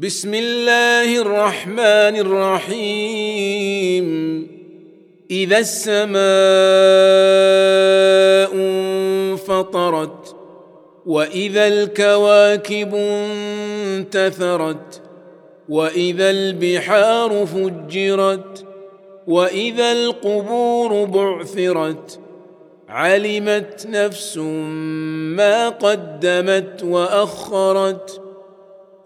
بسم الله الرحمن الرحيم اذا السماء انفطرت واذا الكواكب انتثرت واذا البحار فجرت واذا القبور بعثرت علمت نفس ما قدمت واخرت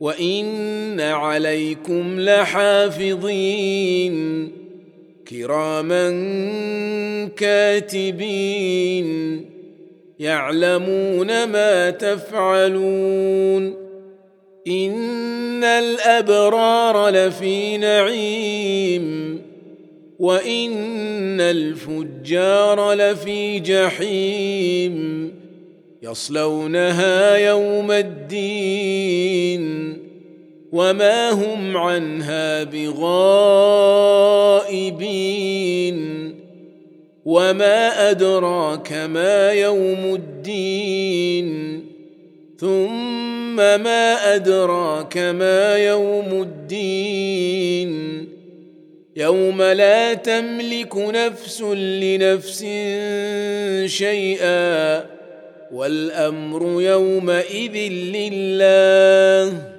وان عليكم لحافظين كراما كاتبين يعلمون ما تفعلون ان الابرار لفي نعيم وان الفجار لفي جحيم يصلونها يوم الدين وما هم عنها بغائبين. وما أدراك ما يوم الدين. ثم ما أدراك ما يوم الدين. يوم لا تملك نفس لنفس شيئا. والأمر يومئذ لله.